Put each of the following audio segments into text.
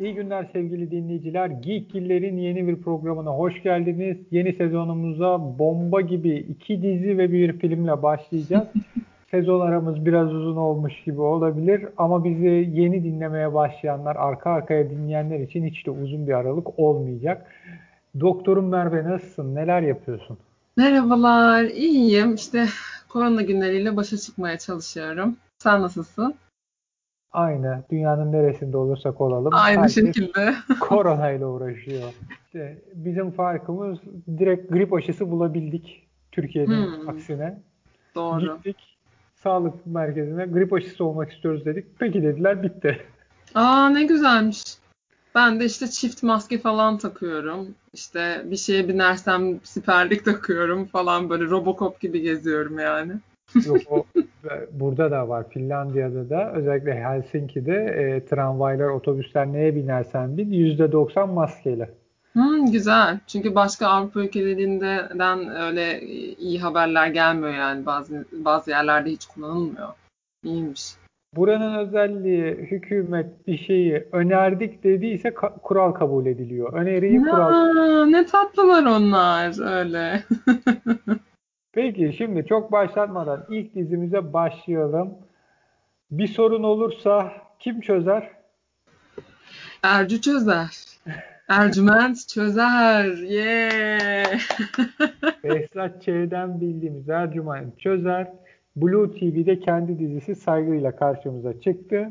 İyi günler sevgili dinleyiciler. Geekgiller'in yeni bir programına hoş geldiniz. Yeni sezonumuza bomba gibi iki dizi ve bir filmle başlayacağız. Sezon aramız biraz uzun olmuş gibi olabilir ama bizi yeni dinlemeye başlayanlar, arka arkaya dinleyenler için hiç de uzun bir aralık olmayacak. Doktorum Merve nasılsın? Neler yapıyorsun? Merhabalar, iyiyim. İşte korona günleriyle başa çıkmaya çalışıyorum. Sen nasılsın? Aynı. Dünyanın neresinde olursak olalım. Aynı şekilde. koronayla uğraşıyor. İşte bizim farkımız direkt grip aşısı bulabildik Türkiye'nin hmm. aksine. Doğru. Gittik sağlık merkezine grip aşısı olmak istiyoruz dedik. Peki dediler bitti. Aa ne güzelmiş. Ben de işte çift maske falan takıyorum. İşte bir şeye binersem siperlik takıyorum falan böyle Robocop gibi geziyorum yani. Yok o burada da var. Finlandiya'da da özellikle Helsinki'de e, tramvaylar, otobüsler neye binersen bin %90 maskeyle. Hmm, güzel. Çünkü başka Avrupa ülkelerinden öyle iyi haberler gelmiyor yani bazı bazı yerlerde hiç kullanılmıyor. İyiymiş. Buranın özelliği hükümet bir şeyi önerdik dediyse ka- kural kabul ediliyor. Öneriyi ya, kural. Ne tatlılar onlar öyle. Peki şimdi çok başlatmadan ilk dizimize başlayalım. Bir sorun olursa kim çözer? Ercü çözer. Ercüment çözer. Yeah. Behzat Ç'den bildiğimiz Ercüment çözer. Blue TV'de kendi dizisi saygıyla karşımıza çıktı.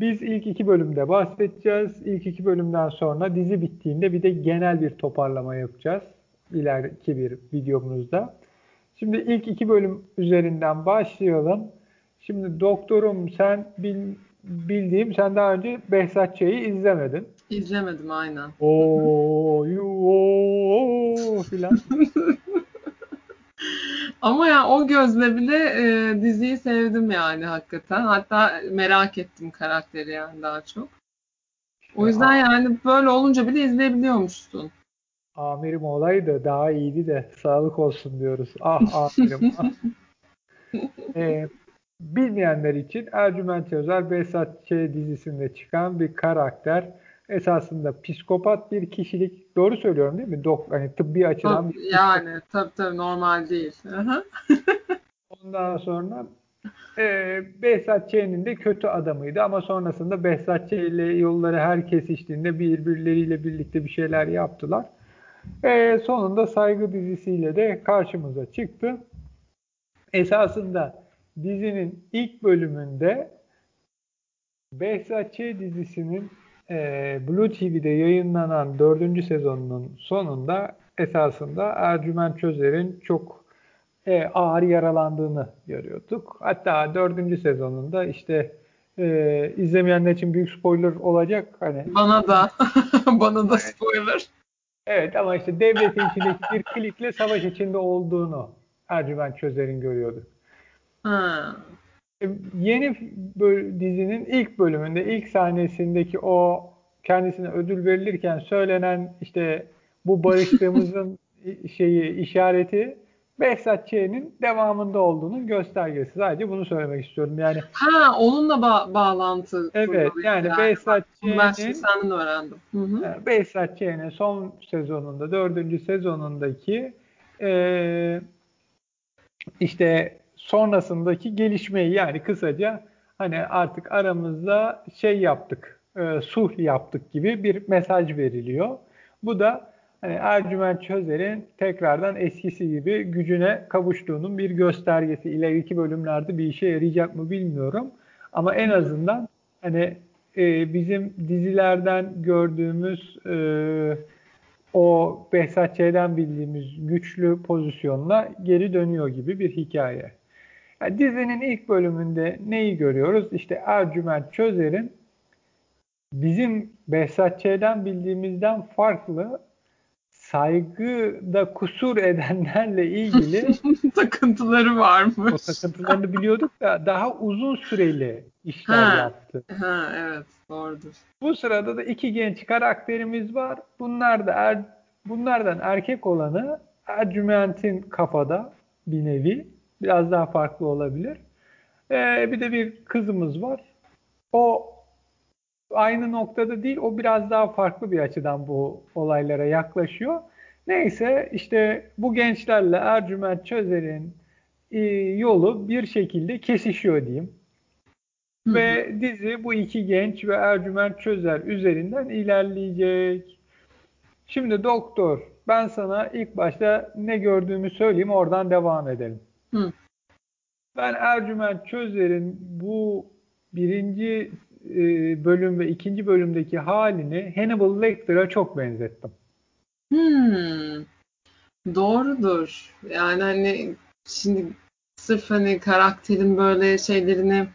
Biz ilk iki bölümde bahsedeceğiz. İlk iki bölümden sonra dizi bittiğinde bir de genel bir toparlama yapacağız. İleriki bir videomuzda. Şimdi ilk iki bölüm üzerinden başlayalım. Şimdi doktorum sen bil, bildiğim sen daha önce Behzat Ç'yi izlemedin. İzlemedim aynen. Oo, yoo filan. Ama ya o gözle bile e, diziyi sevdim yani hakikaten. Hatta merak ettim karakteri yani daha çok. O yüzden yani böyle olunca bile izleyebiliyormuşsun. Amirim olaydı daha iyiydi de sağlık olsun diyoruz. Ah amirim. ah. ee, bilmeyenler için Ercüment Özer Behzat Ç. dizisinde çıkan bir karakter. Esasında psikopat bir kişilik. Doğru söylüyorum değil mi? Dok hani tıbbi açıdan. bir yani tabii tabii normal değil. Ondan sonra e, Behzat Ç'nin de kötü adamıydı ama sonrasında Behzat Ç ile yolları her kesiştiğinde birbirleriyle birlikte bir şeyler yaptılar. E, sonunda Saygı dizisiyle de karşımıza çıktı. Esasında dizinin ilk bölümünde Behzat Ç. dizisinin e, Blue TV'de yayınlanan dördüncü sezonunun sonunda esasında Ercüment Çözer'in çok e, ağır yaralandığını görüyorduk. Hatta dördüncü sezonunda işte e, izlemeyenler için büyük spoiler olacak. Hani Bana da. Bana da spoiler. Evet ama işte devletin içindeki bir klikle savaş içinde olduğunu Ercüment Çözer'in görüyorduk. Ha. E, yeni dizinin ilk bölümünde, ilk sahnesindeki o kendisine ödül verilirken söylenen işte bu barıştığımızın şeyi işareti Behzat Ç'nin devamında olduğunun göstergesi. Sadece bunu söylemek istiyorum. Yani Ha, onunla ba- bağlantı. Evet, yani, yani Behzat Ç'nin ben senden öğrendim. Hı hı. Behzat Ç'nin son sezonunda, dördüncü sezonundaki e, işte sonrasındaki gelişmeyi yani kısaca hani artık aramızda şey yaptık, e, sulh yaptık gibi bir mesaj veriliyor. Bu da hani Ercüment Çözer'in tekrardan eskisi gibi gücüne kavuştuğunun bir göstergesi. İleriki bölümlerde bir işe yarayacak mı bilmiyorum. Ama en azından hani e, bizim dizilerden gördüğümüz e, o Behzat Ç'den bildiğimiz güçlü pozisyonla geri dönüyor gibi bir hikaye. Yani dizinin ilk bölümünde neyi görüyoruz? İşte Ercüment Çözer'in bizim Behzat Ç'den bildiğimizden farklı saygıda kusur edenlerle ilgili takıntıları varmış. O takıntılarını biliyorduk da daha uzun süreli işler ha, yaptı. Ha, evet doğrudur. Bu sırada da iki genç karakterimiz var. Bunlar da er, bunlardan erkek olanı Ercüment'in kafada bir nevi. Biraz daha farklı olabilir. Ee, bir de bir kızımız var. O aynı noktada değil. O biraz daha farklı bir açıdan bu olaylara yaklaşıyor. Neyse işte bu gençlerle Ercüment Çözer'in e, yolu bir şekilde kesişiyor diyeyim. Hı. Ve dizi bu iki genç ve Ercüment Çözer üzerinden ilerleyecek. Şimdi doktor ben sana ilk başta ne gördüğümü söyleyeyim oradan devam edelim. Hı. Ben Ercüment Çözer'in bu birinci e, bölüm ve ikinci bölümdeki halini Hannibal Lecter'a çok benzettim. Hmm. Doğrudur. Yani hani şimdi sırf hani karakterin böyle şeylerini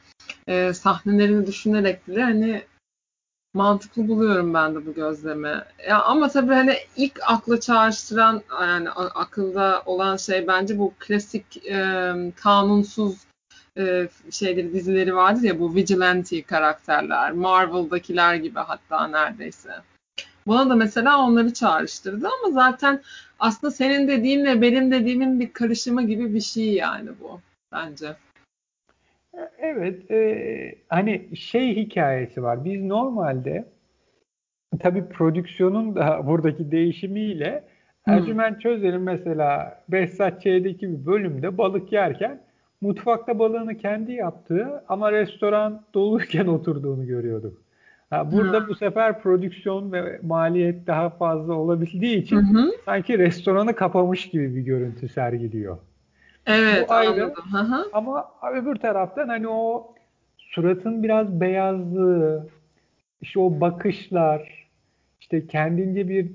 e, sahnelerini düşünerek bile hani mantıklı buluyorum ben de bu gözleme. Ya ama tabii hani ilk akla çağrıştıran yani akılda olan şey bence bu klasik e, kanunsuz e, şeyleri dizileri vardır ya bu vigilante karakterler, Marvel'dakiler gibi hatta neredeyse. Bana da mesela onları çağrıştırdı ama zaten aslında senin dediğinle benim dediğimin bir karışımı gibi bir şey yani bu bence. Evet, e, hani şey hikayesi var. Biz normalde tabii prodüksiyonun da buradaki değişimiyle hmm. Ercüment Çözer'in mesela Behzat Ç'deki bir bölümde balık yerken mutfakta balığını kendi yaptığı ama restoran doluyken oturduğunu görüyorduk. Ha, burada hmm. bu sefer prodüksiyon ve maliyet daha fazla olabildiği için hmm. sanki restoranı kapamış gibi bir görüntü sergiliyor. Evet Bu ayrı. anladım. Ama öbür taraftan hani o suratın biraz beyazlığı, işte o bakışlar, işte kendince bir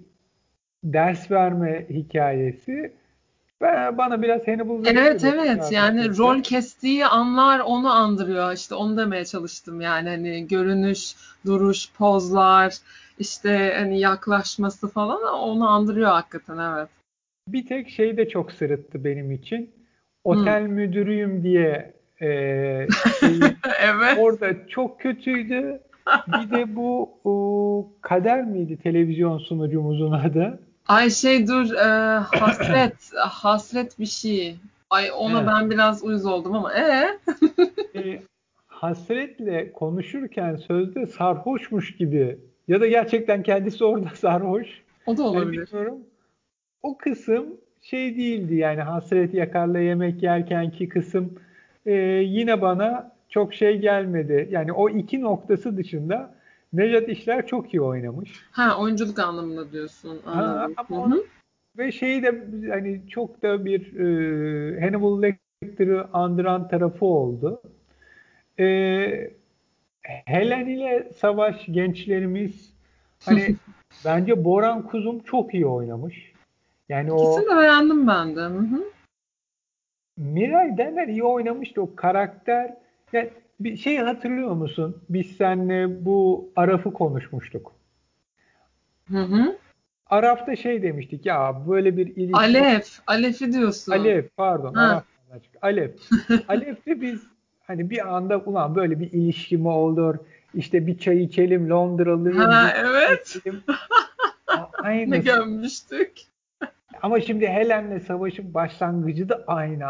ders verme hikayesi bana biraz Hannibal Evet evet yani rol kestiği anlar onu andırıyor işte onu demeye çalıştım yani hani görünüş, duruş, pozlar işte hani yaklaşması falan onu andırıyor hakikaten evet. Bir tek şey de çok sırıttı benim için otel hmm. müdürüyüm diye e, şey, evet. orada çok kötüydü. Bir de bu o, Kader miydi televizyon sunucumuzun adı? Ay şey dur e, hasret hasret bir şey. Ay ona evet. ben biraz uyuz oldum ama ee? e, hasretle konuşurken sözde sarhoşmuş gibi ya da gerçekten kendisi orada sarhoş. O da olabilir. Yani o kısım şey değildi yani hasret yakarla yemek yerkenki kısım e, yine bana çok şey gelmedi. Yani o iki noktası dışında Nejat İşler çok iyi oynamış. Ha oyunculuk anlamında diyorsun. Anladım. Ha, ama ve şeyi de hani çok da bir e, Hannibal Lecter'ı andıran tarafı oldu. E, Helen ile Savaş gençlerimiz hani bence Boran Kuzum çok iyi oynamış. Yani İkisini o de beğendim ben de. Hı hı. Miray Dener iyi oynamıştı o karakter. Yani bir şey hatırlıyor musun? Biz seninle bu Araf'ı konuşmuştuk. Hı hı. Araf'ta şey demiştik ya böyle bir ilişki. Alef. Alef'i diyorsun. Alef pardon. Ha. Araf. Alef. Alef'te biz hani bir anda ulan böyle bir ilişki mi olur? İşte bir çay içelim Londralıyım. Ha evet. Aynı. ne gömmüştük. Ama şimdi Helen'le savaşın başlangıcı da aynı.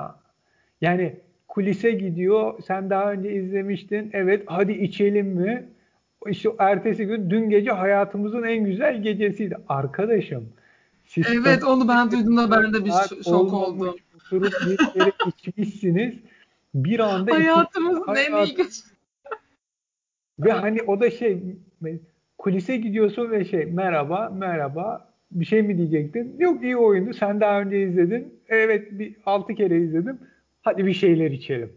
Yani kulise gidiyor. Sen daha önce izlemiştin. Evet hadi içelim mi? İşte ertesi gün dün gece hayatımızın en güzel gecesiydi. Arkadaşım. evet onu ben duyduğumda ben de bir şok oldum. Oturup bir yere içmişsiniz. Bir anda hayatımızın en iyi gecesi. Ve hani o da şey kulise gidiyorsun ve şey merhaba merhaba bir şey mi diyecektin? Yok iyi oyundu. Sen daha önce izledin. Evet bir altı kere izledim. Hadi bir şeyler içelim.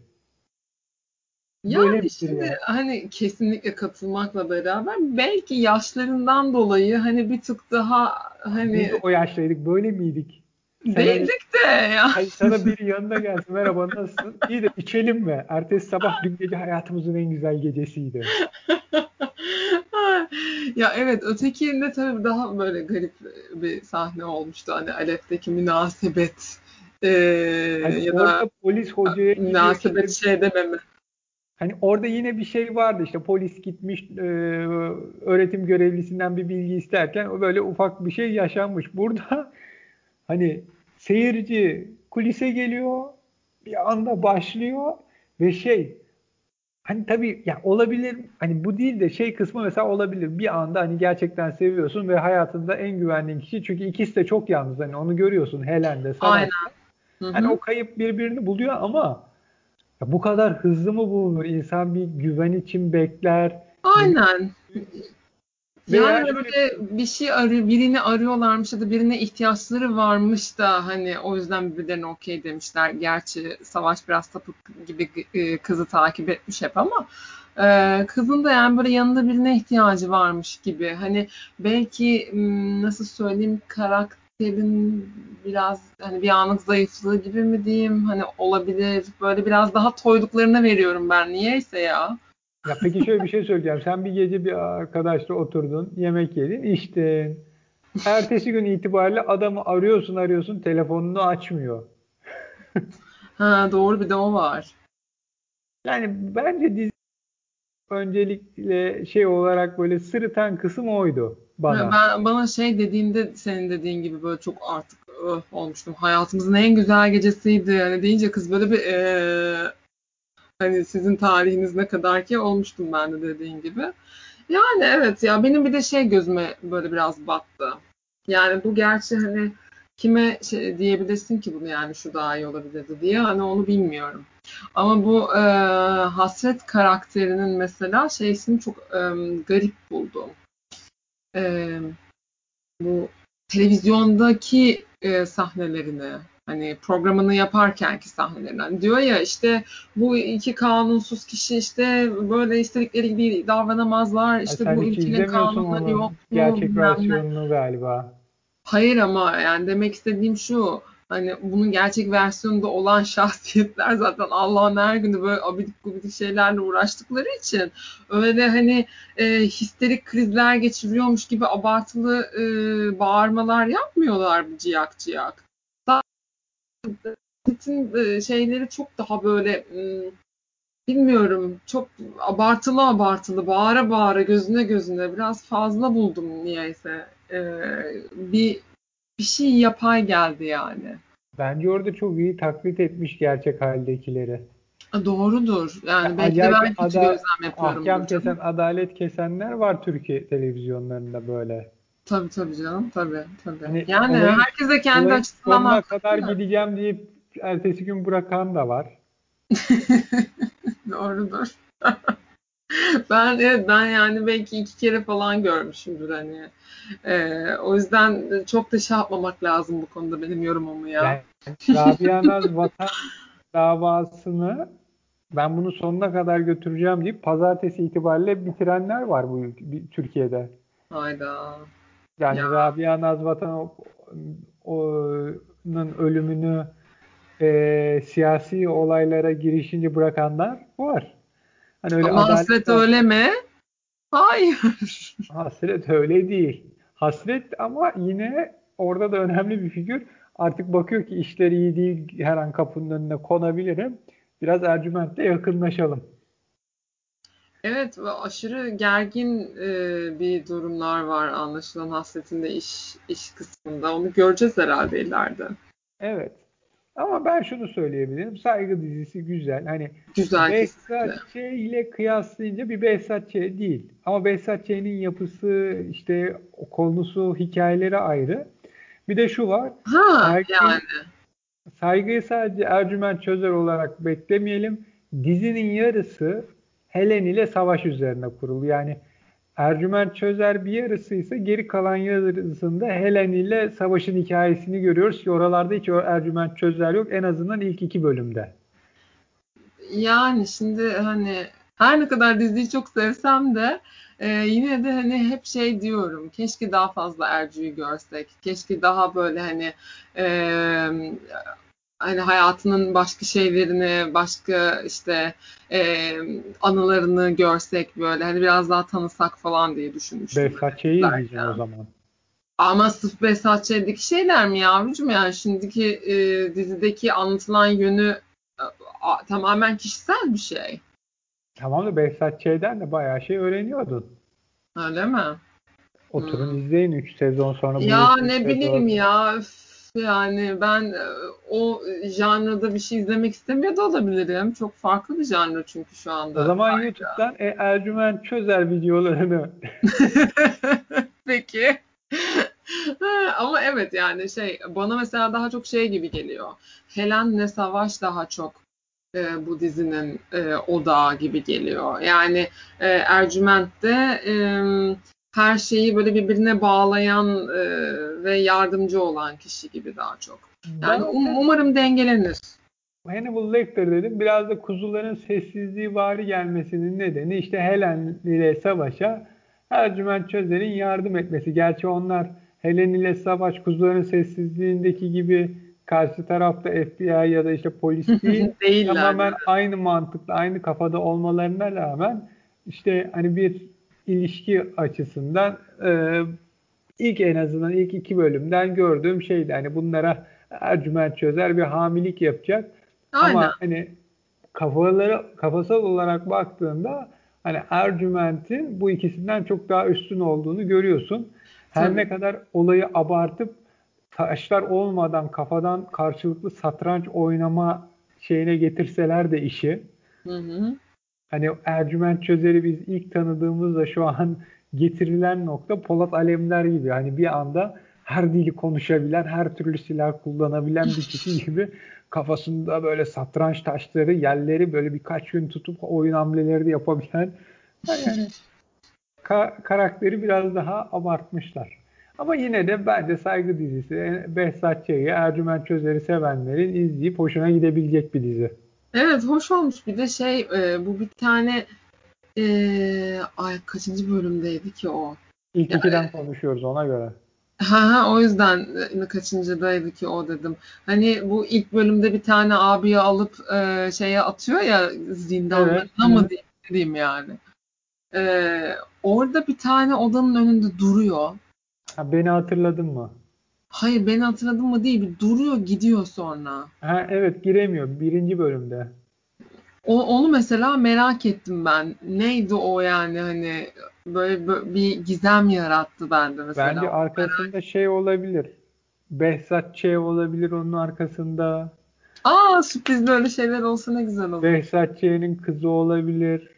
Yani Böyle şimdi yani. hani kesinlikle katılmakla beraber belki yaşlarından dolayı hani bir tık daha hani Biz o yaştaydık böyle miydik? Değildik de ya. Hani sana biri yanına gelsin merhaba nasılsın? İyi de içelim mi? Ertesi sabah dün gece hayatımızın en güzel gecesiydi. ya evet ötekinde tabii daha böyle garip bir sahne olmuştu. Hani Alep'teki münasebet e, hani ya da polis hocaya münasebet şey dememe. Hani orada yine bir şey vardı işte polis gitmiş e, öğretim görevlisinden bir bilgi isterken o böyle ufak bir şey yaşanmış. Burada hani seyirci kulise geliyor bir anda başlıyor ve şey hani tabii ya olabilir hani bu değil de şey kısmı mesela olabilir bir anda hani gerçekten seviyorsun ve hayatında en güvendiğin kişi çünkü ikisi de çok yalnız hani onu görüyorsun Helen'de Aynen. Hani o kayıp birbirini buluyor ama ya bu kadar hızlı mı bulunur? İnsan bir güven için bekler. Aynen. Veya yani böyle bir şey arıyor, birini arıyorlarmış ya da birine ihtiyaçları varmış da hani o yüzden birbirlerine okey demişler. Gerçi Savaş biraz tapık gibi e, kızı takip etmiş hep ama e, kızın da yani böyle yanında birine ihtiyacı varmış gibi. Hani belki nasıl söyleyeyim karakterin biraz hani bir anlık zayıflığı gibi mi diyeyim hani olabilir. Böyle biraz daha toyduklarına veriyorum ben niyeyse ya. Ya peki şöyle bir şey söyleyeceğim. Sen bir gece bir arkadaşla oturdun, yemek yedin, içtin. Ertesi gün itibariyle adamı arıyorsun arıyorsun telefonunu açmıyor. ha doğru bir de o var. Yani bence dizi öncelikle şey olarak böyle sırıtan kısım oydu bana. Ben bana şey dediğinde senin dediğin gibi böyle çok artık öh, olmuştum. Hayatımızın en güzel gecesiydi. Yani deyince kız böyle bir ee, Hani sizin tarihiniz ne kadar ki olmuştum ben de dediğin gibi. Yani evet ya benim bir de şey gözüme böyle biraz battı. Yani bu gerçi hani kime şey diyebilirsin ki bunu yani şu daha iyi olabilirdi diye hani onu bilmiyorum. Ama bu e, hasret karakterinin mesela şeysini çok e, garip buldum. E, bu televizyondaki e, sahnelerini Hani programını yaparkenki sahnelerinden. Hani diyor ya işte bu iki kanunsuz kişi işte böyle istedikleri gibi davranamazlar. İşte Ay, bu ülkenin kanunları yok. Gerçek versiyonunu galiba. Hayır ama yani demek istediğim şu. Hani bunun gerçek versiyonunda olan şahsiyetler zaten Allah'ın her günü böyle abidik gubidik şeylerle uğraştıkları için öyle hani e, histerik krizler geçiriyormuş gibi abartılı e, bağırmalar yapmıyorlar ciyak ciyak bütün e, şeyleri çok daha böyle bilmiyorum çok abartılı abartılı bağıra bağıra gözüne gözüne biraz fazla buldum niyeyse. Ee, bir bir şey yapay geldi yani. Bence orada çok iyi taklit etmiş gerçek haldekileri. Doğrudur. Yani ya, belki de ben kötü ada, gözlem yapıyorum. Ahkam kesen, adalet kesenler var Türkiye televizyonlarında böyle. Tabii tabii canım. Tabii tabii. Hani yani olayın, herkese kendi açısından sonuna kadar gideceğim deyip ertesi gün bırakan da var. Doğrudur. ben evet ben yani belki iki kere falan görmüşümdür hani. Ee, o yüzden çok da şey yapmamak lazım bu konuda benim yorumumu ya. Yani, Rabia Naz vatan davasını ben bunu sonuna kadar götüreceğim deyip pazartesi itibariyle bitirenler var bu Türkiye'de. Hayda. Yani ya. Rabia Nazvatan'ın ölümünü e, siyasi olaylara girişince bırakanlar var. Hani öyle Ama hasret öyle mi? Hayır. Hasret öyle değil. Hasret ama yine orada da önemli bir figür. Artık bakıyor ki işleri iyi değil her an kapının önüne konabilirim. Biraz Ercüment'le yakınlaşalım. Evet ve aşırı gergin e, bir durumlar var anlaşılan hasretinde iş iş kısmında. Onu göreceğiz herhalde ileride. Evet. Ama ben şunu söyleyebilirim. Saygı dizisi güzel. Hani güzel Behzat Ç ile kıyaslayınca bir Behzat Ç değil. Ama Behzat Ç'nin yapısı, işte konusu, hikayeleri ayrı. Bir de şu var. Ha saygı, yani. Saygıyı sadece Ercüment Çözer olarak beklemeyelim. Dizinin yarısı Helen ile savaş üzerine kurulu. Yani Ercüment Çözer bir yarısı ise geri kalan yarısında Helen ile savaşın hikayesini görüyoruz ki oralarda hiç Ercüment Çözer yok. En azından ilk iki bölümde. Yani şimdi hani her ne kadar diziyi çok sevsem de e, yine de hani hep şey diyorum. Keşke daha fazla Ercü'yü görsek. Keşke daha böyle hani e, hani hayatının başka şeylerini, başka işte e, anılarını görsek böyle hani biraz daha tanısak falan diye düşünmüştüm. Behzatçı'yı izleyeceğim o zaman. Ama sırf Behzatçı'daki şeyler mi yavrucuğum yani şimdiki e, dizideki anlatılan yönü e, a, tamamen kişisel bir şey. Tamam da Behzatçı'dan de bayağı şey öğreniyordun. Öyle mi? Oturun hmm. izleyin 3 sezon sonra. Ya ne bileyim ya Yani ben e, o janrada bir şey izlemek istemiyor da olabilirim. Çok farklı bir janr çünkü şu anda. O zaman Ayrıca. YouTube'dan e, Ercüment Çözer videolarını. Peki. Ama evet yani şey bana mesela daha çok şey gibi geliyor. Helen ne Savaş daha çok e, bu dizinin e, odağı gibi geliyor. Yani e, Ercüment'te e, her şeyi böyle birbirine bağlayan e, ve yardımcı olan kişi gibi daha çok. Yani um, umarım dengelenir. Hannibal Lecter dedim. Biraz da kuzuların sessizliği vari gelmesinin nedeni işte Helen ile savaşa Ercüment Çözer'in yardım etmesi. Gerçi onlar Helen ile savaş kuzuların sessizliğindeki gibi karşı tarafta FBI ya da işte polis değil. Değiller. Tamamen aynı mantıkla, aynı kafada olmalarına rağmen işte hani bir ilişki açısından e, ilk en azından ilk iki bölümden gördüğüm şeydi. Hani bunlara Ercüment Çözer bir hamilik yapacak. Aynen. Ama hani kafaları kafasal olarak baktığında hani Ercüment'in bu ikisinden çok daha üstün olduğunu görüyorsun. Her Tabii. ne kadar olayı abartıp taşlar olmadan kafadan karşılıklı satranç oynama şeyine getirseler de işi. Hı hı. Hani Ercüment Çözer'i biz ilk tanıdığımızda şu an getirilen nokta Polat Alemler gibi. Hani bir anda her dili konuşabilen, her türlü silah kullanabilen bir kişi gibi kafasında böyle satranç taşları, yerleri böyle birkaç gün tutup oyun hamleleri de yapabilen yani ka- karakteri biraz daha abartmışlar. Ama yine de bence saygı dizisi Behzat Ç'yi, Ercüment Çözer'i sevenlerin izleyip hoşuna gidebilecek bir dizi. Evet hoş olmuş. Bir de şey e, bu bir tane e, ay kaçıncı bölümdeydi ki o? İlk yani, ikiden konuşuyoruz ona göre. Ha ha o yüzden e, kaçıncıdaydı ki o dedim. Hani bu ilk bölümde bir tane abiyi alıp e, şeye atıyor ya zindanlarına evet. mı diyeyim yani. E, orada bir tane odanın önünde duruyor. Ha, beni hatırladın mı? Hayır beni hatırladın mı değil. Bir duruyor gidiyor sonra. Ha, evet giremiyor birinci bölümde. O, onu mesela merak ettim ben. Neydi o yani hani böyle, böyle bir gizem yarattı bende mesela. Bence arkasında merak... şey olabilir. Behzat Ç olabilir onun arkasında. Aa sürprizli öyle şeyler olsa ne güzel olur. Behzat Ç'nin kızı olabilir.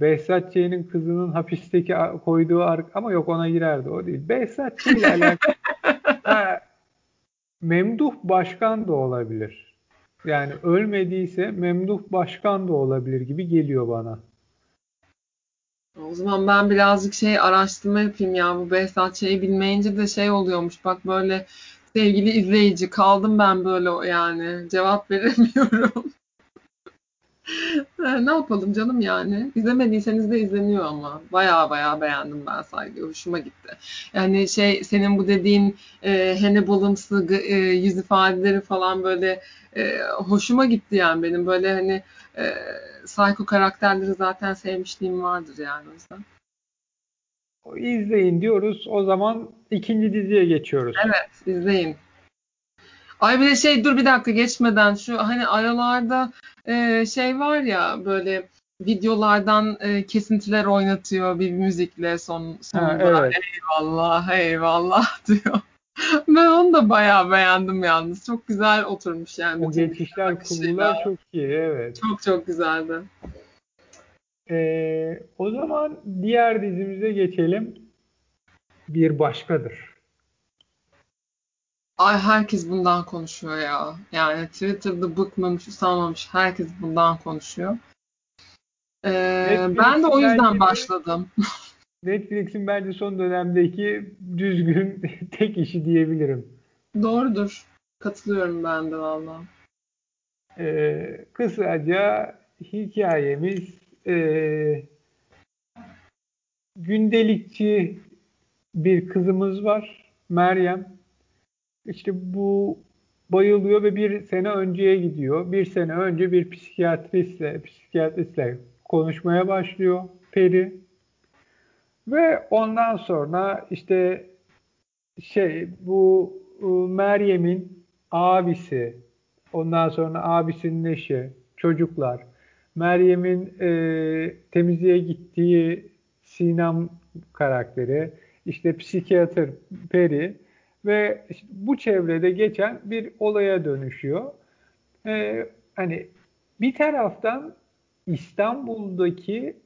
Behzat Ç'nin kızının hapisteki koyduğu ama yok ona girerdi o değil. Behzat Ç ile alakalı ha, Memduh Başkan da olabilir. Yani ölmediyse Memduh Başkan da olabilir gibi geliyor bana. O zaman ben birazcık şey araştırma yapayım ya bu Behzat şeyi bilmeyince de şey oluyormuş. Bak böyle sevgili izleyici kaldım ben böyle yani cevap veremiyorum. ne yapalım canım yani. İzlemediyseniz de izleniyor ama. Baya baya beğendim ben saygı. Hoşuma gitti. Yani şey senin bu dediğin e, Hannibal'ımsı e, yüz ifadeleri falan böyle e, hoşuma gitti yani benim. Böyle hani e, psycho karakterleri zaten sevmişliğim vardır yani o yüzden. İzleyin diyoruz. O zaman ikinci diziye geçiyoruz. Evet izleyin. Ay bir de şey dur bir dakika geçmeden şu hani aralarda e, şey var ya böyle videolardan e, kesintiler oynatıyor bir müzikle son sonunda. Ha, evet. Eyvallah eyvallah diyor. ben onu da bayağı beğendim yalnız. Çok güzel oturmuş yani. O geçişler, kurgular çok iyi evet. Çok çok güzeldi. Ee, o zaman diğer dizimize geçelim. Bir başkadır. Ay herkes bundan konuşuyor ya. Yani Twitter'da bıkmamış, usanmamış herkes bundan konuşuyor. Ee, ben de o yüzden başladım. Netflix'in bence son dönemdeki düzgün tek işi diyebilirim. Doğrudur. Katılıyorum ben de valla. Ee, kısaca hikayemiz e, gündelikçi bir kızımız var. Meryem işte bu bayılıyor ve bir sene önceye gidiyor. Bir sene önce bir psikiyatristle, psikiyatristle konuşmaya başlıyor Peri. Ve ondan sonra işte şey bu Meryem'in abisi, ondan sonra abisinin eşi, çocuklar, Meryem'in e, temizliğe gittiği Sinem karakteri, işte psikiyatr Peri ve işte bu çevrede geçen bir olaya dönüşüyor. Ee, hani bir taraftan İstanbul'daki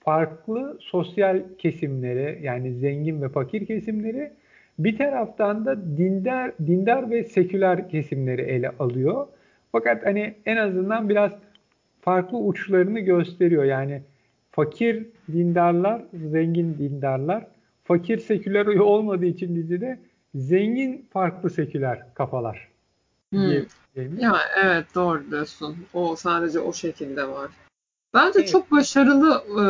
farklı sosyal kesimleri yani zengin ve fakir kesimleri bir taraftan da dindar dindar ve seküler kesimleri ele alıyor. Fakat hani en azından biraz farklı uçlarını gösteriyor. Yani fakir dindarlar, zengin dindarlar, fakir seküler olmadığı için dizide zengin farklı seküler kafalar. Hmm. Ya evet doğru diyorsun. O sadece o şekilde var. Bence evet. çok başarılı e,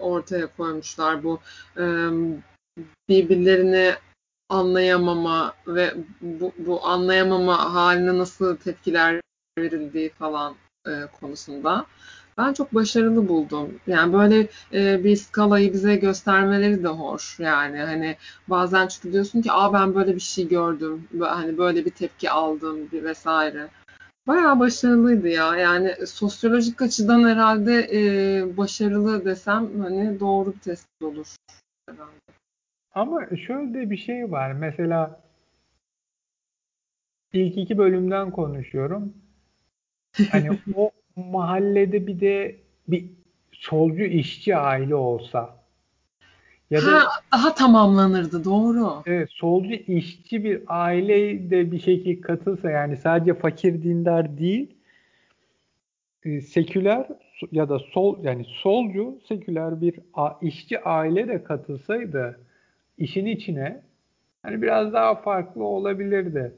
ortaya koymuşlar bu e, birbirlerini anlayamama ve bu, bu anlayamama haline nasıl tepkiler verildiği falan e, konusunda. Ben çok başarılı buldum. Yani böyle e, bir skalayı bize göstermeleri de hoş. Yani hani bazen çünkü diyorsun ki aa ben böyle bir şey gördüm. Hani böyle bir tepki aldım bir vesaire. Bayağı başarılıydı ya. Yani sosyolojik açıdan herhalde e, başarılı desem hani doğru bir tespit olur herhalde. Ama şöyle bir şey var. Mesela ilk iki bölümden konuşuyorum. Hani o mahallede bir de bir solcu işçi aile olsa ya da ha, daha tamamlanırdı doğru. Evet, solcu işçi bir aile de bir şekilde katılsa yani sadece fakir dindar değil e, seküler ya da sol yani solcu seküler bir işçi aile de katılsaydı işin içine hani biraz daha farklı olabilirdi.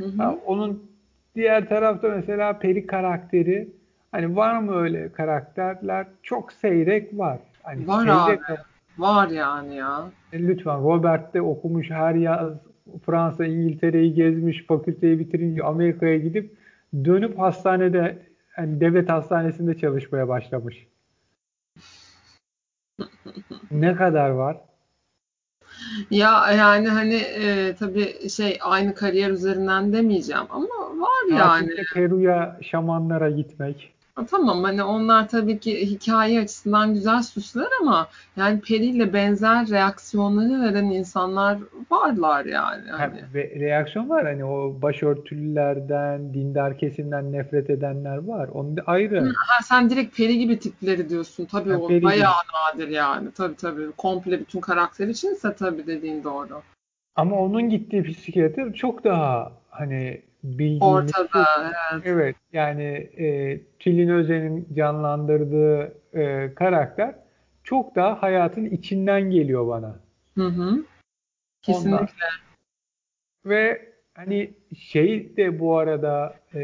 Hı hı. Ha, onun diğer tarafta mesela Peri karakteri hani var mı öyle karakterler? Çok seyrek var. Hani var seyrek abi. Var yani ya. E, lütfen Robert de okumuş her yaz Fransa, İngiltere'yi gezmiş, fakülteyi bitirince Amerika'ya gidip dönüp hastanede yani devlet hastanesinde çalışmaya başlamış. ne kadar var? Ya yani hani e, tabii şey aynı kariyer üzerinden demeyeceğim ama var yani. Peru'ya şamanlara gitmek. Tamam hani onlar tabii ki hikaye açısından güzel süsler ama yani Peri ile benzer reaksiyonları veren insanlar varlar yani. Hani. Ha, ve reaksiyon var hani o başörtülülerden, dindar kesimden nefret edenler var. Onu da ayrı. Ha, sen direkt Peri gibi tipleri diyorsun. Tabii ha, o Peri bayağı gibi. nadir yani. Tabii tabii. Komple bütün karakter içinse tabii dediğin doğru. Ama onun gittiği psikiyatr çok daha hani bildiğimiz Ortada, evet. evet. Yani e, Tülin Özen'in canlandırdığı e, karakter çok daha hayatın içinden geliyor bana. Hı hı. Kesinlikle. Ondan. Ve hani şey de bu arada e,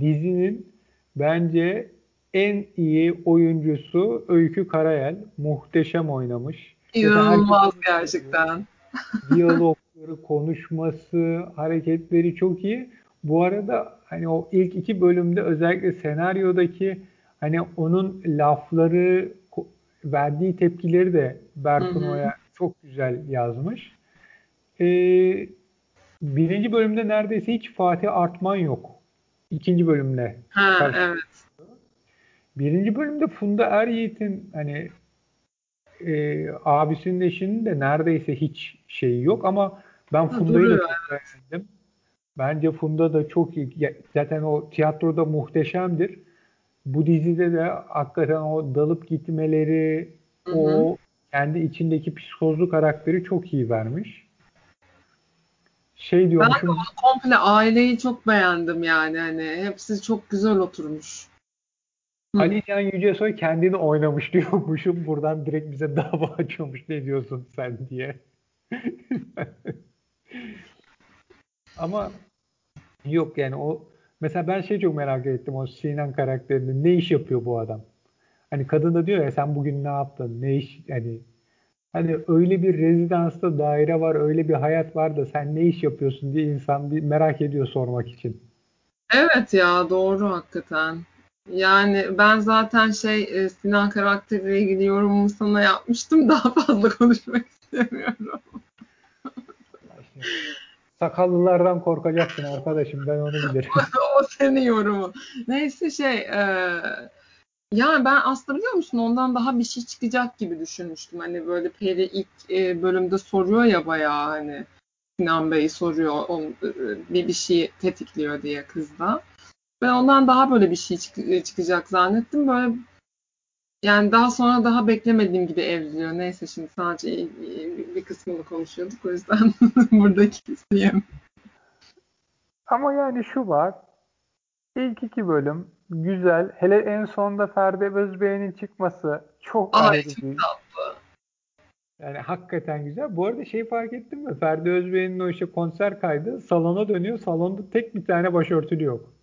dizinin bence en iyi oyuncusu Öykü Karayel. Muhteşem oynamış. İnanılmaz gerçekten. Diyalog konuşması, hareketleri çok iyi. Bu arada hani o ilk iki bölümde özellikle senaryodaki hani onun lafları, verdiği tepkileri de Berkun Oya çok güzel yazmış. Ee, birinci bölümde neredeyse hiç Fatih Artman yok. İkinci bölümle. Ha, evet. Birinci bölümde Funda Er Yiğit'in hani e, abisinin eşinin de neredeyse hiç şeyi yok ama ben Funda'yı da çok beğendim. Bence Funda da çok iyi. Zaten o tiyatroda muhteşemdir. Bu dizide de hakikaten o dalıp gitmeleri, hı hı. o kendi içindeki psikozlu karakteri çok iyi vermiş. Şey diyormuşum. Ben komple aileyi çok beğendim yani. Hani hepsi çok güzel oturmuş. Ali Can Yücesoy kendini oynamış diyormuşum. Buradan direkt bize dava açıyormuş. Ne diyorsun sen diye. Ama yok yani o mesela ben şey çok merak ettim o Sinan karakterinde ne iş yapıyor bu adam? Hani kadın da diyor ya sen bugün ne yaptın? Ne iş hani hani öyle bir rezidansta daire var, öyle bir hayat var da sen ne iş yapıyorsun diye insan bir merak ediyor sormak için. Evet ya doğru hakikaten. Yani ben zaten şey e, Sinan karakteriyle ilgili yorumumu sana yapmıştım. Daha fazla konuşmak istemiyorum. Sakallılardan korkacaksın arkadaşım ben onu bilirim. o senin yorumu. Neyse şey e, yani ben aslında biliyor musun ondan daha bir şey çıkacak gibi düşünmüştüm. Hani böyle Peri ilk e, bölümde soruyor ya bayağı hani Sinan Bey soruyor on, bir bir şey tetikliyor diye kızda. Ben ondan daha böyle bir şey çık- çıkacak zannettim. Böyle yani daha sonra daha beklemediğim gibi evriliyor. Neyse şimdi sadece bir kısmını konuşuyorduk. O yüzden buradaki kısmıyım. Ama yani şu var. İlk iki bölüm güzel. Hele en sonda Ferdi Özbey'in çıkması çok Ay, ayrı çok bir. Yani hakikaten güzel. Bu arada şey fark ettin mi? Ferdi Özbey'in o işte konser kaydı salona dönüyor. Salonda tek bir tane başörtülü yok.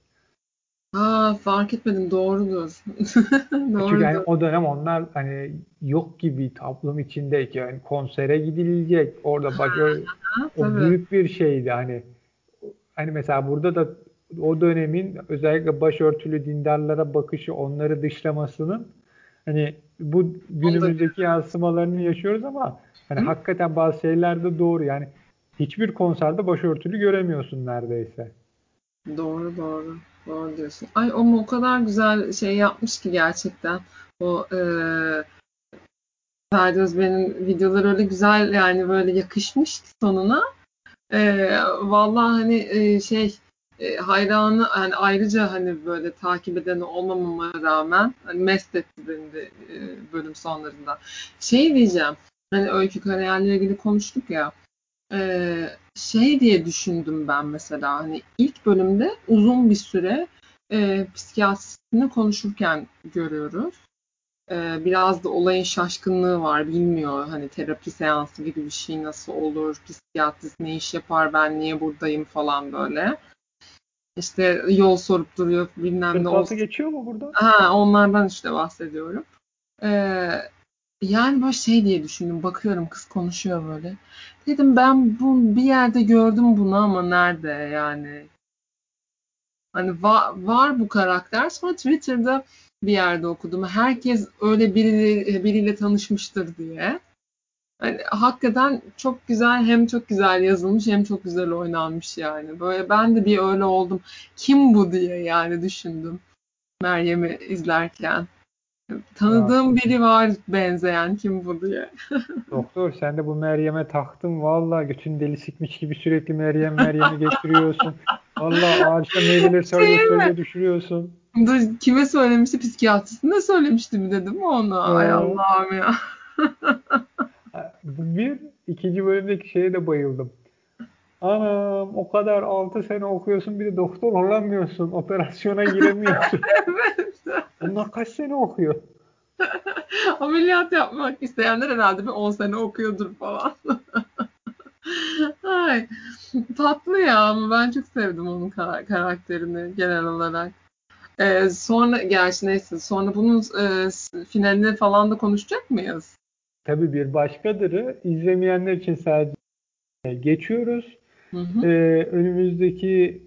Ha fark etmedim doğrudur. Çünkü yani o dönem onlar hani yok gibi toplum içindeki yani konsere gidilecek. Orada başörtülü o tabii. büyük bir şeydi hani hani mesela burada da o dönemin özellikle başörtülü dindarlara bakışı, onları dışlamasının hani bu günümüzdeki yansımalarını yaşıyoruz ama hani Hı. hakikaten bazı şeyler de doğru. Yani hiçbir konserde başörtülü göremiyorsun neredeyse. Doğru doğru. Doğru diyorsun. Ay ama o kadar güzel şey yapmış ki gerçekten. O e, Ferdi Özbey'in videoları öyle güzel yani böyle yakışmış ki sonuna. E, vallahi hani e, şey e, hayranı yani ayrıca hani böyle takip eden olmamama rağmen hani mest etti beni de e, bölüm sonlarında. Şey diyeceğim. Hani öykü kariyerle ilgili konuştuk ya. Ee, şey diye düşündüm ben mesela hani ilk bölümde uzun bir süre e, psikiyatristle konuşurken görüyoruz. Ee, biraz da olayın şaşkınlığı var. Bilmiyor hani terapi seansı gibi bir şey nasıl olur, psikiyatrist ne iş yapar, ben niye buradayım falan böyle. İşte yol sorup duruyor bilmem ne 46 olsun. geçiyor mu burada? Ha, onlardan işte bahsediyorum. Ee, yani böyle şey diye düşündüm. Bakıyorum kız konuşuyor böyle. Dedim ben bu bir yerde gördüm bunu ama nerede yani? Hani var, var bu karakter. Sonra Twitter'da bir yerde okudum. Herkes öyle biriyle, biriyle tanışmıştır diye. Hani hakikaten çok güzel hem çok güzel yazılmış hem çok güzel oynanmış yani. Böyle ben de bir öyle oldum. Kim bu diye yani düşündüm Meryem'i izlerken. Tanıdığım biri var benzeyen kim bu diye. Doktor sen de bu Meryem'e taktın valla götün deli sikmiş gibi sürekli Meryem Meryem'i getiriyorsun. Valla ağaçta meyveleri söyle söyle düşürüyorsun. Kime söylemişti? Psikiyatrisine söylemişti mi dedim ona? Ay Evet. Allah'ım ya. Bir. ikinci bölümdeki şeye de bayıldım. Anam o kadar 6 sene okuyorsun bir de doktor olamıyorsun. Operasyona giremiyorsun. Evet. Bunlar kaç sene okuyor? Ameliyat yapmak isteyenler herhalde bir 10 sene okuyordur falan. Ay, tatlı ya ama ben çok sevdim onun kar- karakterini genel olarak. Ee, sonra gerçi neyse sonra bunun e, finalini falan da konuşacak mıyız? Tabii bir başkadırı izlemeyenler için sadece geçiyoruz. Hı hı. Ee, önümüzdeki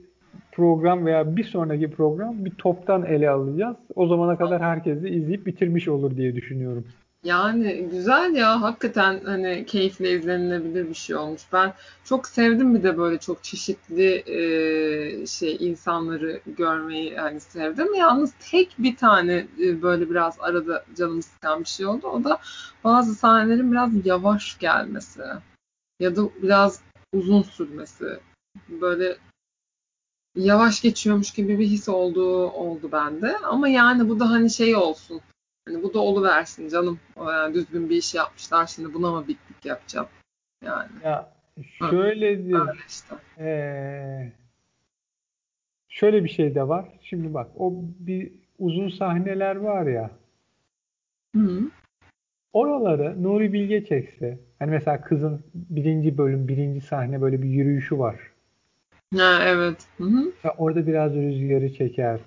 program veya bir sonraki program bir toptan ele alacağız. O zamana kadar herkes de izleyip bitirmiş olur diye düşünüyorum. Yani güzel ya hakikaten hani keyifle izlenilebilir bir şey olmuş. Ben çok sevdim bir de böyle çok çeşitli e, şey insanları görmeyi hani sevdim. Yalnız tek bir tane e, böyle biraz arada canımı sıkan bir şey oldu. O da bazı sahnelerin biraz yavaş gelmesi ya da biraz uzun sürmesi. Böyle yavaş geçiyormuş gibi bir his olduğu oldu bende. Ama yani bu da hani şey olsun. Hani bu da oluversin canım. Yani düzgün bir iş yapmışlar. Şimdi buna mı bitlik yapacağım? Yani Ya şöyledir. öyle işte. Ee, şöyle bir şey de var. Şimdi bak o bir uzun sahneler var ya. Hı. Oraları Nuri Bilge çekse. Hani mesela kızın birinci bölüm, birinci sahne böyle bir yürüyüşü var. Ha, evet. Hı hı. Ya orada biraz rüzgarı çeker.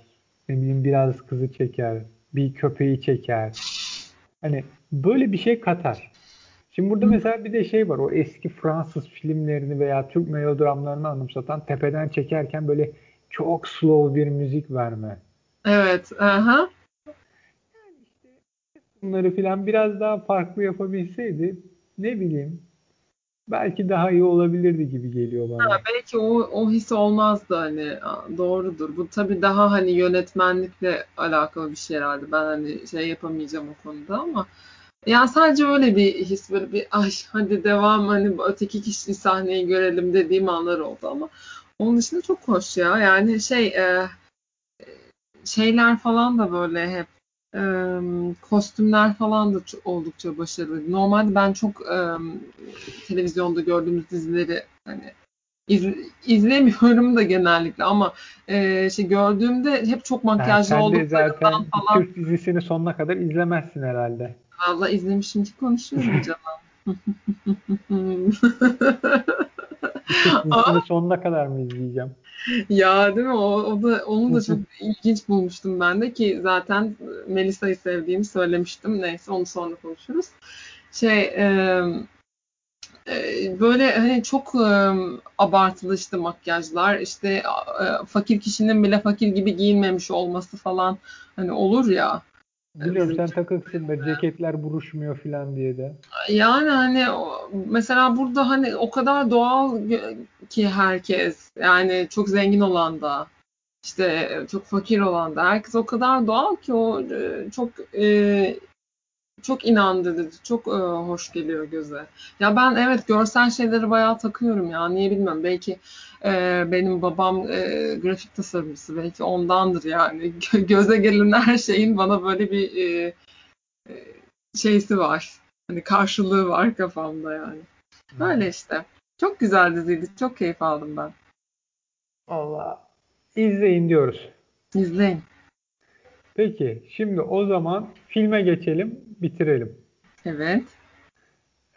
Ne bileyim biraz kızı çeker. Bir köpeği çeker. Hani böyle bir şey katar. Şimdi burada mesela bir de şey var. O eski Fransız filmlerini veya Türk melodramlarını anımsatan tepeden çekerken böyle çok slow bir müzik verme. Evet. Aha. Bunları filan biraz daha farklı yapabilseydi ne bileyim belki daha iyi olabilirdi gibi geliyor bana. Ha, belki o, o his olmazdı hani doğrudur. Bu tabii daha hani yönetmenlikle alakalı bir şey herhalde. Ben hani şey yapamayacağım o konuda ama Yani sadece öyle bir his böyle bir ay hadi devam hani öteki kişi sahneyi görelim dediğim anlar oldu ama onun dışında çok hoş ya. Yani şey e, şeyler falan da böyle hep e, kostümler falan da oldukça başarılı. Normalde ben çok e, televizyonda gördüğümüz dizileri hani iz, izlemiyorum da genellikle ama e, şey gördüğümde hep çok makyajlı yani olduklarından zaten falan. Türk dizisini sonuna kadar izlemezsin herhalde. Valla izlemişim ki konuşuyorum canım. Dizisini sonuna kadar mı izleyeceğim? Ya değil mi? O, o da onu da çok ilginç bulmuştum ben de ki zaten Melisa'yı sevdiğimi söylemiştim. Neyse onu sonra konuşuruz. Şey e, böyle hani çok e, abartılı işte makyajlar işte e, fakir kişinin bile fakir gibi giyinmemiş olması falan hani olur ya. Biliyorum sen takıksın ceketler buruşmuyor falan diye de. Yani hani mesela burada hani o kadar doğal ki herkes yani çok zengin olan da işte çok fakir olan da herkes o kadar doğal ki o çok e, çok inandırıcı, çok e, hoş geliyor göze. Ya ben evet görsel şeyleri bayağı takıyorum ya. Niye bilmem. Belki e, benim babam e, grafik tasarımcısı. Belki ondandır yani. Göze gelen her şeyin bana böyle bir e, e, şeysi var. Hani karşılığı var kafamda yani. Böyle işte. Çok güzel diziydi. Çok keyif aldım ben. Allah. izleyin diyoruz. İzleyin. Peki şimdi o zaman filme geçelim, bitirelim. Evet.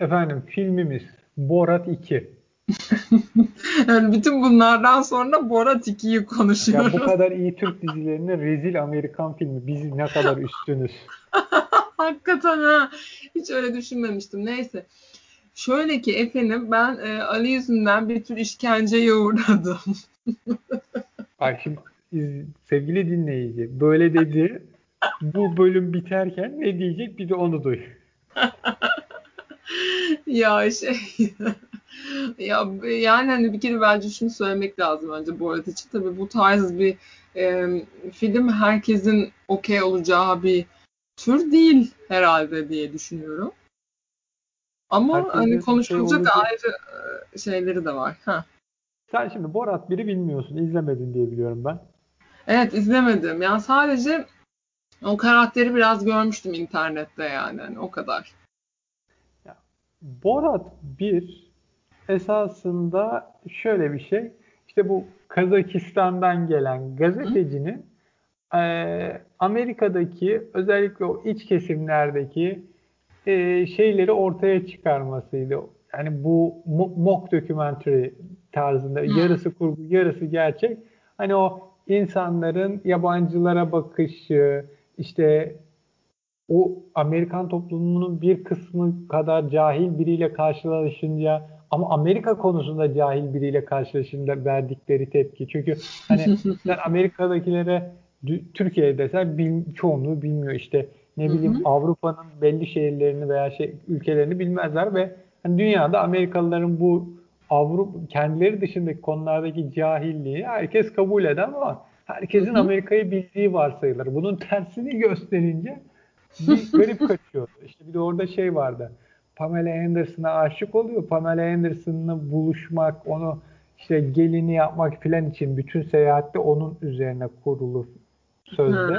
Efendim filmimiz Borat 2. yani bütün bunlardan sonra Borat 2'yi konuşuyoruz. Ya bu kadar iyi Türk dizilerine rezil Amerikan filmi. Biz ne kadar üstünüz. Hakikaten ha. Hiç öyle düşünmemiştim. Neyse. Şöyle ki efendim ben e, Ali yüzünden bir tür işkenceye uğradım. Ay şimdi sevgili dinleyici böyle dedi. Bu bölüm biterken ne diyecek bir de onu duy. ya şey ya yani hani bir kere bence şunu söylemek lazım önce arada için. Tabii bu tarz bir e, film herkesin okey olacağı bir tür değil herhalde diye düşünüyorum. Ama Herkesin hani konuşulacak şey ayrı şeyleri de var. Ha. Sen şimdi Borat 1'i bilmiyorsun, izlemedin diye biliyorum ben. Evet izlemedim. Yani sadece o karakteri biraz görmüştüm internette yani. yani o kadar. Ya, Borat 1 esasında şöyle bir şey. İşte bu Kazakistan'dan gelen gazetecinin e, Amerika'daki özellikle o iç kesimlerdeki e, şeyleri ortaya çıkarmasıydı. Yani bu mock documentary tarzında yarısı kurgu yarısı gerçek. Hani o insanların yabancılara bakışı, işte o Amerikan toplumunun bir kısmı kadar cahil biriyle karşılaşınca ama Amerika konusunda cahil biriyle karşılaşınca verdikleri tepki. Çünkü hani sen Amerika'dakilere Türkiye'de desen bil, çoğunluğu bilmiyor işte ne bileyim Avrupa'nın belli şehirlerini veya şey ülkelerini bilmezler ve hani dünyada Amerikalıların bu Avrupa kendileri dışındaki konulardaki cahilliği herkes kabul eder ama herkesin Amerika'yı bildiği varsayılır. Bunun tersini gösterince bir garip kaçıyor. İşte bir de orada şey vardı. Pamela Anderson'a aşık oluyor. Pamela Anderson'la buluşmak, onu işte gelini yapmak filan için bütün seyahatte onun üzerine kurulu sözde.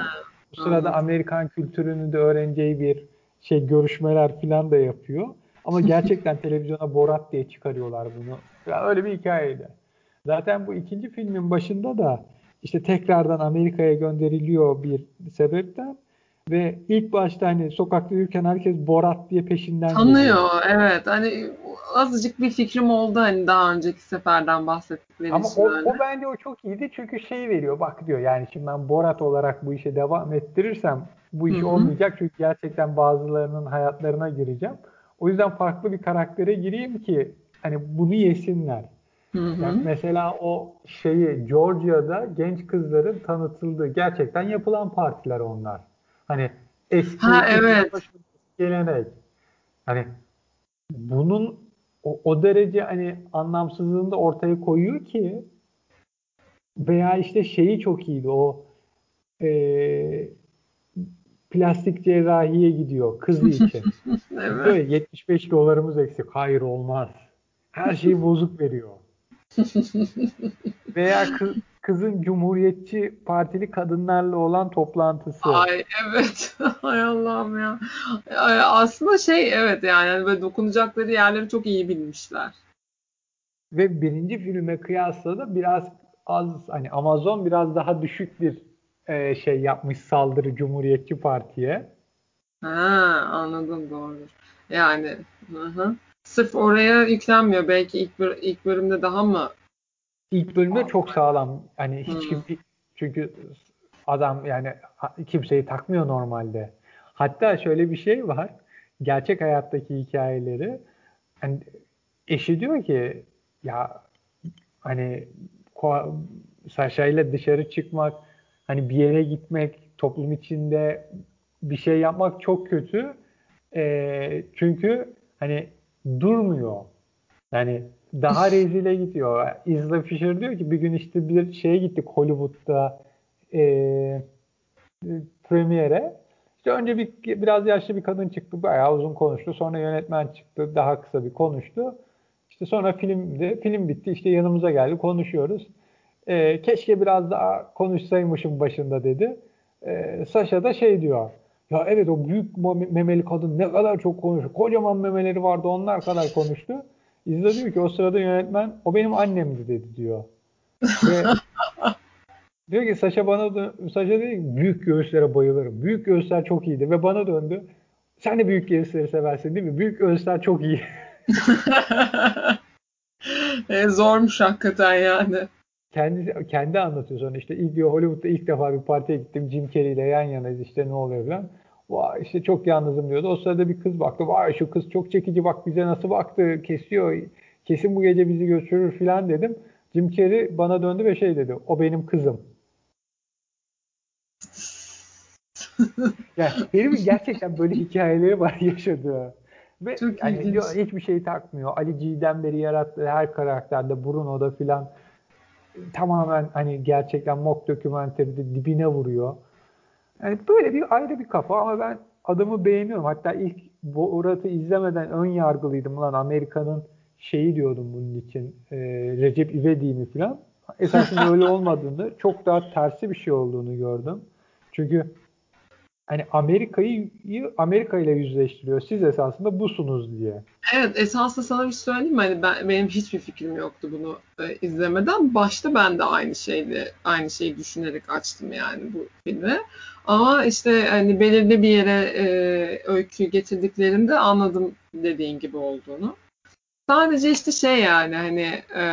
Bu sırada Amerikan kültürünü de öğreneceği bir şey görüşmeler filan da yapıyor. Ama gerçekten televizyona Borat diye çıkarıyorlar bunu. Ya öyle bir hikayeydi. Zaten bu ikinci filmin başında da işte tekrardan Amerika'ya gönderiliyor bir sebepten ve ilk başta hani sokakta yürürken herkes Borat diye peşinden Tanıyor geliyor. evet. Hani azıcık bir fikrim oldu hani daha önceki seferden bahsettikleri Ama o, öyle. o bence o çok iyiydi çünkü şey veriyor bak diyor yani şimdi ben Borat olarak bu işe devam ettirirsem bu iş Hı-hı. olmayacak çünkü gerçekten bazılarının hayatlarına gireceğim. O yüzden farklı bir karaktere gireyim ki hani bunu yesinler. Yani mesela o şeyi Georgia'da genç kızların tanıtıldığı gerçekten yapılan partiler onlar. Hani eski ha, evet. gelenek. Hani bunun o, o derece hani anlamsızlığını da ortaya koyuyor ki veya işte şeyi çok iyiydi o e, plastik cerrahiye gidiyor kızı için. evet. Böyle 75 dolarımız eksik. Hayır olmaz. Her şeyi bozuk veriyor. Veya kız, kızın Cumhuriyetçi Partili kadınlarla olan toplantısı. Ay evet. Ay Allah'ım ya. Ay, aslında şey evet yani böyle dokunacakları yerleri çok iyi bilmişler. Ve birinci filme kıyasla da biraz az hani Amazon biraz daha düşük bir e, şey yapmış saldırı Cumhuriyetçi Parti'ye. Ha anladım doğru. Yani hı hı. Sırf oraya yüklenmiyor. Belki ilk ilk bölümde daha mı İlk bölümde çok sağlam. Hani hiç kim çünkü adam yani kimseyi takmıyor normalde. Hatta şöyle bir şey var. Gerçek hayattaki hikayeleri hani eşi diyor ki ya hani Sasha ile dışarı çıkmak hani bir yere gitmek toplum içinde bir şey yapmak çok kötü. E, çünkü hani durmuyor. Yani daha rezile gidiyor. Isla Fisher diyor ki bir gün işte bir şeye gittik Hollywood'da e, premiere. İşte önce bir biraz yaşlı bir kadın çıktı. Bayağı uzun konuştu. Sonra yönetmen çıktı. Daha kısa bir konuştu. İşte sonra filmde film bitti. İşte yanımıza geldi. Konuşuyoruz. E, keşke biraz daha konuşsaymışım başında dedi. E, Sasha da şey diyor. Ya evet o büyük memeli kadın ne kadar çok konuştu. Kocaman memeleri vardı onlar kadar konuştu. İzle diyor ki o sırada yönetmen o benim annemdi dedi diyor. Ve diyor ki Saşa bana da Saşa dedi ki büyük göğüslere bayılırım. Büyük göğüsler çok iyiydi ve bana döndü. Sen de büyük göğüsleri seversin değil mi? Büyük göğüsler çok iyi. e, zormuş hakikaten yani. Kendi, kendi anlatıyor sonra işte ilk diyor Hollywood'da ilk defa bir partiye gittim Jim Carrey ile yan yanayız işte ne oluyor falan. Vay işte çok yalnızım diyordu. O sırada bir kız baktı. Vay şu kız çok çekici bak bize nasıl baktı kesiyor. Kesin bu gece bizi götürür filan dedim. Jim Carrey bana döndü ve şey dedi. O benim kızım. yani benim gerçekten böyle hikayeleri var yaşadığı. Ve çok yani hiçbir şey takmıyor. Ali G'den beri yarattığı her karakterde Bruno'da filan tamamen hani gerçekten mock dokümenteride dibine vuruyor. Yani böyle bir ayrı bir kafa ama ben adamı beğeniyorum. Hatta ilk Borat'ı izlemeden ön yargılıydım lan Amerika'nın şeyi diyordum bunun için e, Recep İvedik mi falan. Esasında öyle olmadığını çok daha tersi bir şey olduğunu gördüm. Çünkü hani Amerika'yı Amerika ile yüzleştiriyor. Siz esasında busunuz diye. Evet esasında sana bir şey söyleyeyim mi? Hani ben, benim hiçbir fikrim yoktu bunu e, izlemeden. Başta ben de aynı şeydi, aynı şeyi düşünerek açtım yani bu filmi. Ama işte hani belirli bir yere e, öyküyü getirdiklerinde anladım dediğin gibi olduğunu. Sadece işte şey yani hani e,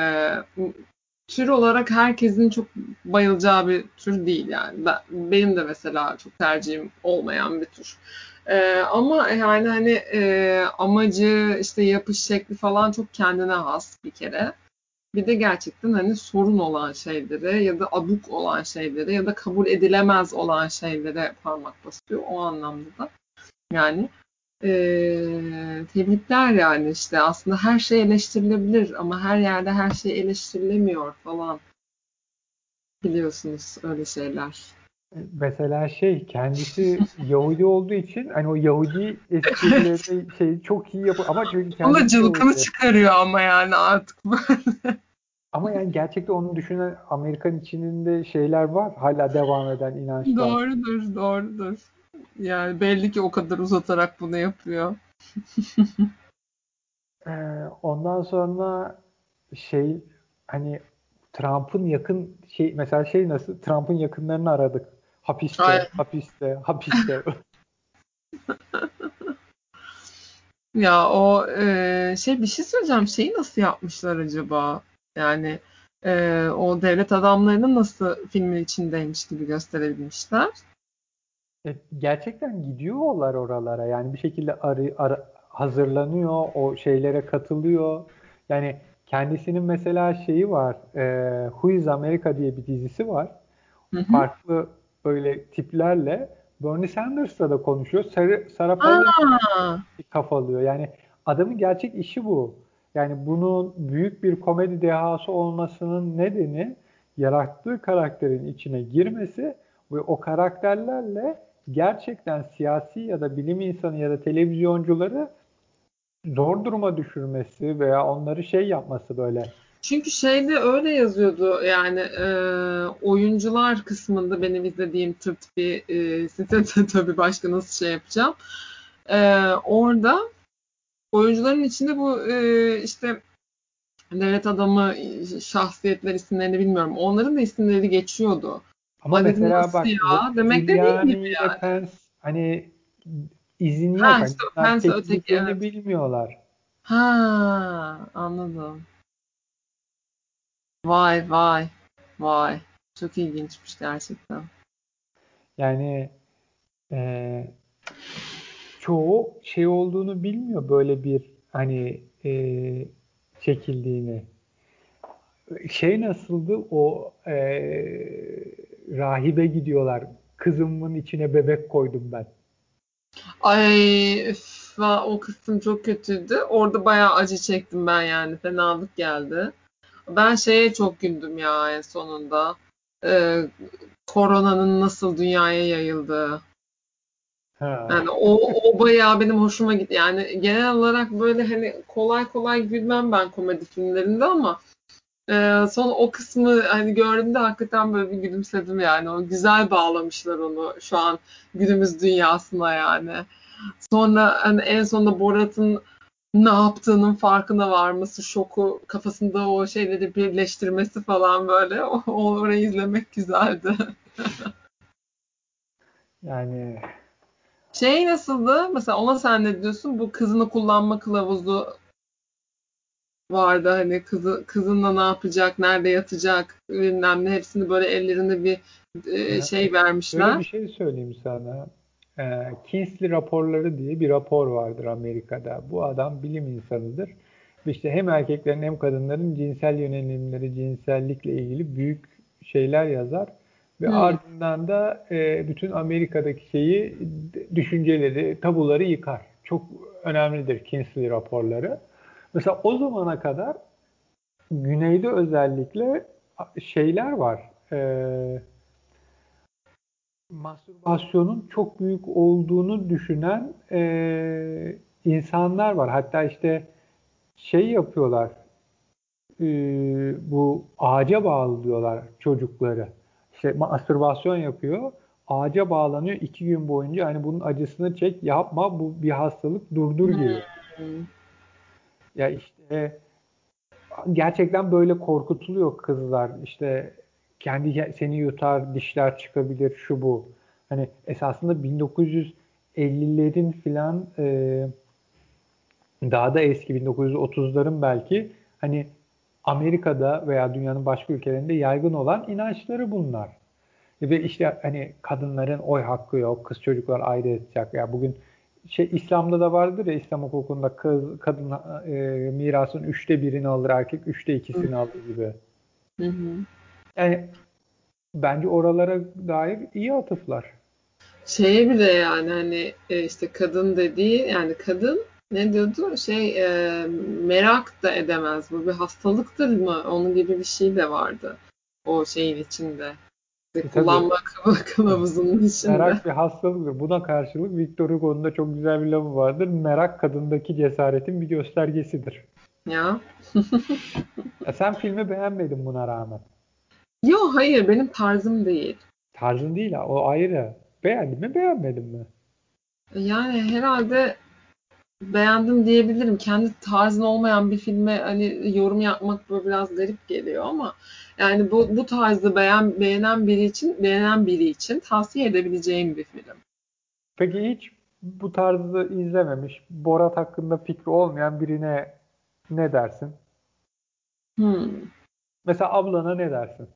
tür olarak herkesin çok bayılacağı bir tür değil yani. Ben, benim de mesela çok tercihim olmayan bir tür. Ee, ama yani hani e, amacı işte yapış şekli falan çok kendine has bir kere. Bir de gerçekten hani sorun olan şeylere ya da abuk olan şeylere ya da kabul edilemez olan şeylere parmak basıyor o anlamda da. Yani e, tebrikler yani işte aslında her şey eleştirilebilir ama her yerde her şey eleştirilemiyor falan. Biliyorsunuz öyle şeyler. Mesela şey kendisi Yahudi olduğu için hani o Yahudi esprileri şey çok iyi yapıyor ama çünkü kendisi Ama cılkını çıkarıyor ama yani artık böyle. Ama yani gerçekten onu düşünen Amerikan içinde şeyler var. Hala devam eden inançlar. Doğrudur, doğrudur. Yani belli ki o kadar uzatarak bunu yapıyor. Ee, ondan sonra şey hani Trump'ın yakın şey mesela şey nasıl Trump'ın yakınlarını aradık. Hapiste, Aynen. hapiste, hapiste. ya o e, şey bir şey söyleyeceğim. Şeyi nasıl yapmışlar acaba? Yani e, o devlet adamlarını nasıl filmin içindeymiş gibi gösterebilmişler? E, gerçekten gidiyorlar oralara. Yani bir şekilde arı, arı, hazırlanıyor, o şeylere katılıyor. Yani kendisinin mesela şeyi var. E, Who is America diye bir dizisi var. Hı hı. Farklı böyle tiplerle Bernie Sanders'la da konuşuyor. Sarah, Sarah Palin kafalıyor. Yani adamın gerçek işi bu. Yani bunun büyük bir komedi dehası olmasının nedeni yarattığı karakterin içine girmesi ve o karakterlerle gerçekten siyasi ya da bilim insanı ya da televizyoncuları zor duruma düşürmesi veya onları şey yapması böyle. Çünkü şeyde öyle yazıyordu yani e, oyuncular kısmında benim izlediğim tırt bir e, site tabii başka nasıl şey yapacağım. E, orada oyuncuların içinde bu e, işte devlet adamı şahsiyetler isimlerini bilmiyorum. Onların da isimleri geçiyordu. Ama Hani mesela bak ya? Demek de değil gibi yani. Pence hani izin yok. Ha, hani işte bunlar Pence öteki, evet. bilmiyorlar. Ha, anladım. Vay vay vay. Çok ilginçmiş gerçekten. Yani e, çoğu şey olduğunu bilmiyor böyle bir hani e, çekildiğini. Şey nasıldı o e, rahibe gidiyorlar. Kızımın içine bebek koydum ben. Ay va- o kısım çok kötüydü. Orada bayağı acı çektim ben yani. Fenalık geldi. Ben şeye çok güldüm ya en sonunda. Ee, koronanın nasıl dünyaya yayıldığı. Ha. Yani o, o bayağı benim hoşuma gitti. Yani genel olarak böyle hani kolay kolay gülmem ben komedi filmlerinde ama e, son o kısmı hani gördüğümde hakikaten böyle bir gülümsedim yani. O güzel bağlamışlar onu şu an günümüz dünyasına yani. Sonra hani en sonunda Borat'ın ne yaptığının farkına varması, şoku, kafasında o şeyleri birleştirmesi falan böyle. O, orayı izlemek güzeldi. Yani Şey nasıldı? Mesela ona sen ne diyorsun? Bu kızını kullanma kılavuzu vardı hani kızı kızınla ne yapacak, nerede yatacak, bilmem ne hepsini böyle ellerinde bir e, şey vermişler. Şöyle bir şey söyleyeyim sana. E, Kinsley raporları diye bir rapor vardır Amerika'da. Bu adam bilim insanıdır. İşte hem erkeklerin hem kadınların cinsel yönelimleri, cinsellikle ilgili büyük şeyler yazar. Ve hmm. ardından da e, bütün Amerika'daki şeyi, düşünceleri, tabuları yıkar. Çok önemlidir Kinsley raporları. Mesela o zamana kadar güneyde özellikle şeyler var. E, mastürbasyonun çok büyük olduğunu düşünen e, insanlar var. Hatta işte şey yapıyorlar. E, bu ağaca bağlıyorlar çocukları. İşte mastürbasyon yapıyor. Ağaca bağlanıyor iki gün boyunca. Hani bunun acısını çek, yapma. Bu bir hastalık durdur gibi. Ya işte gerçekten böyle korkutuluyor kızlar. İşte kendi seni yutar, dişler çıkabilir, şu bu. Hani esasında 1950'lerin filan e, daha da eski 1930'ların belki hani Amerika'da veya dünyanın başka ülkelerinde yaygın olan inançları bunlar. Ve işte hani kadınların oy hakkı yok, kız çocuklar ayrı edecek. Ya bugün şey İslam'da da vardır ya İslam hukukunda kız kadın e, mirasın üçte birini alır, erkek üçte ikisini alır gibi. Hı hı. Yani bence oralara dair iyi atıflar. Şeye bile yani hani e, işte kadın dediği yani kadın ne diyordu şey e, merak da edemez bu bir hastalıktır mı onun gibi bir şey de vardı o şeyin içinde. İşte e, kullanma kılavuzunun içinde. Merak bir hastalıktır. Buna karşılık Victor Hugo'nun da çok güzel bir lafı vardır. Merak kadındaki cesaretin bir göstergesidir. Ya. ya sen filmi beğenmedin buna rağmen. Yok hayır benim tarzım değil. Tarzın değil ha o ayrı. Beğendin mi beğenmedin mi? Yani herhalde beğendim diyebilirim. Kendi tarzın olmayan bir filme hani yorum yapmak böyle biraz garip geliyor ama yani bu bu tarzı beğen beğenen biri için beğenen biri için tavsiye edebileceğim bir film. Peki hiç bu tarzı izlememiş, Borat hakkında fikri olmayan birine ne dersin? Hmm. Mesela ablana ne dersin?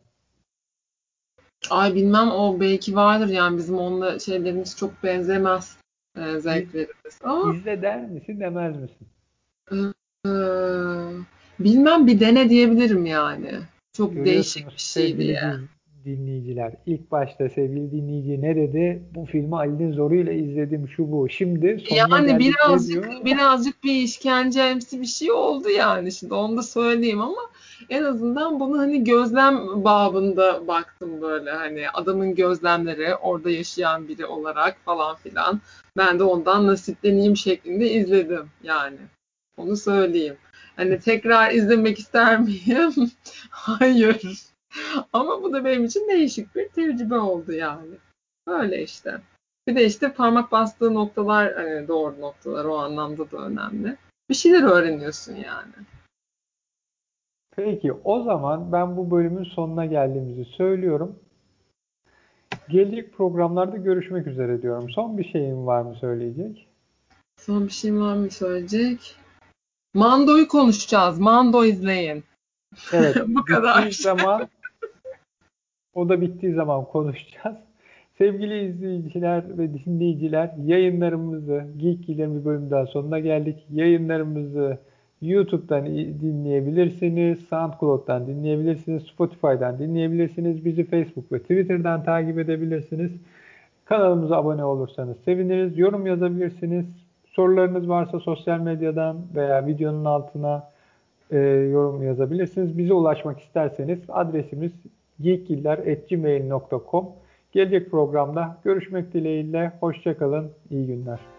Ay bilmem o belki vardır yani bizim onunla şeylerimiz çok benzemez e, zevklerimiz. Ama, İzle der misin demez misin? E, bilmem bir dene diyebilirim yani. Çok değişik bir şey diye. Dinleyiciler. İlk başta sevgili dinleyici ne dedi? Bu filmi Ali'nin zoruyla izledim şu bu. Şimdi sonuna yani birazcık birazcık bir işkencemsi bir şey oldu yani. Şimdi onu da söyleyeyim ama en azından bunu hani gözlem babında baktım böyle hani adamın gözlemleri orada yaşayan biri olarak falan filan. Ben de ondan nasipleneyim şeklinde izledim yani. Onu söyleyeyim. Hani tekrar izlemek ister miyim? Hayır. Ama bu da benim için değişik bir tecrübe oldu yani. Öyle işte. Bir de işte parmak bastığı noktalar hani doğru noktalar o anlamda da önemli. Bir şeyler öğreniyorsun yani. Peki o zaman ben bu bölümün sonuna geldiğimizi söylüyorum. Gelecek programlarda görüşmek üzere diyorum. Son bir şeyin var mı söyleyecek? Son bir şeyim var mı söyleyecek? Mando'yu konuşacağız. Mando izleyin. Evet. bu kadar. zaman o da bittiği zaman konuşacağız. Sevgili izleyiciler ve dinleyiciler yayınlarımızı Geek bir bölüm daha sonuna geldik. Yayınlarımızı YouTube'dan dinleyebilirsiniz, SoundCloud'dan dinleyebilirsiniz, Spotify'dan dinleyebilirsiniz. Bizi Facebook ve Twitter'dan takip edebilirsiniz. Kanalımıza abone olursanız seviniriz. Yorum yazabilirsiniz. Sorularınız varsa sosyal medyadan veya videonun altına e, yorum yazabilirsiniz. Bize ulaşmak isterseniz adresimiz geekgiller.gmail.com Gelecek programda görüşmek dileğiyle. Hoşçakalın. İyi günler.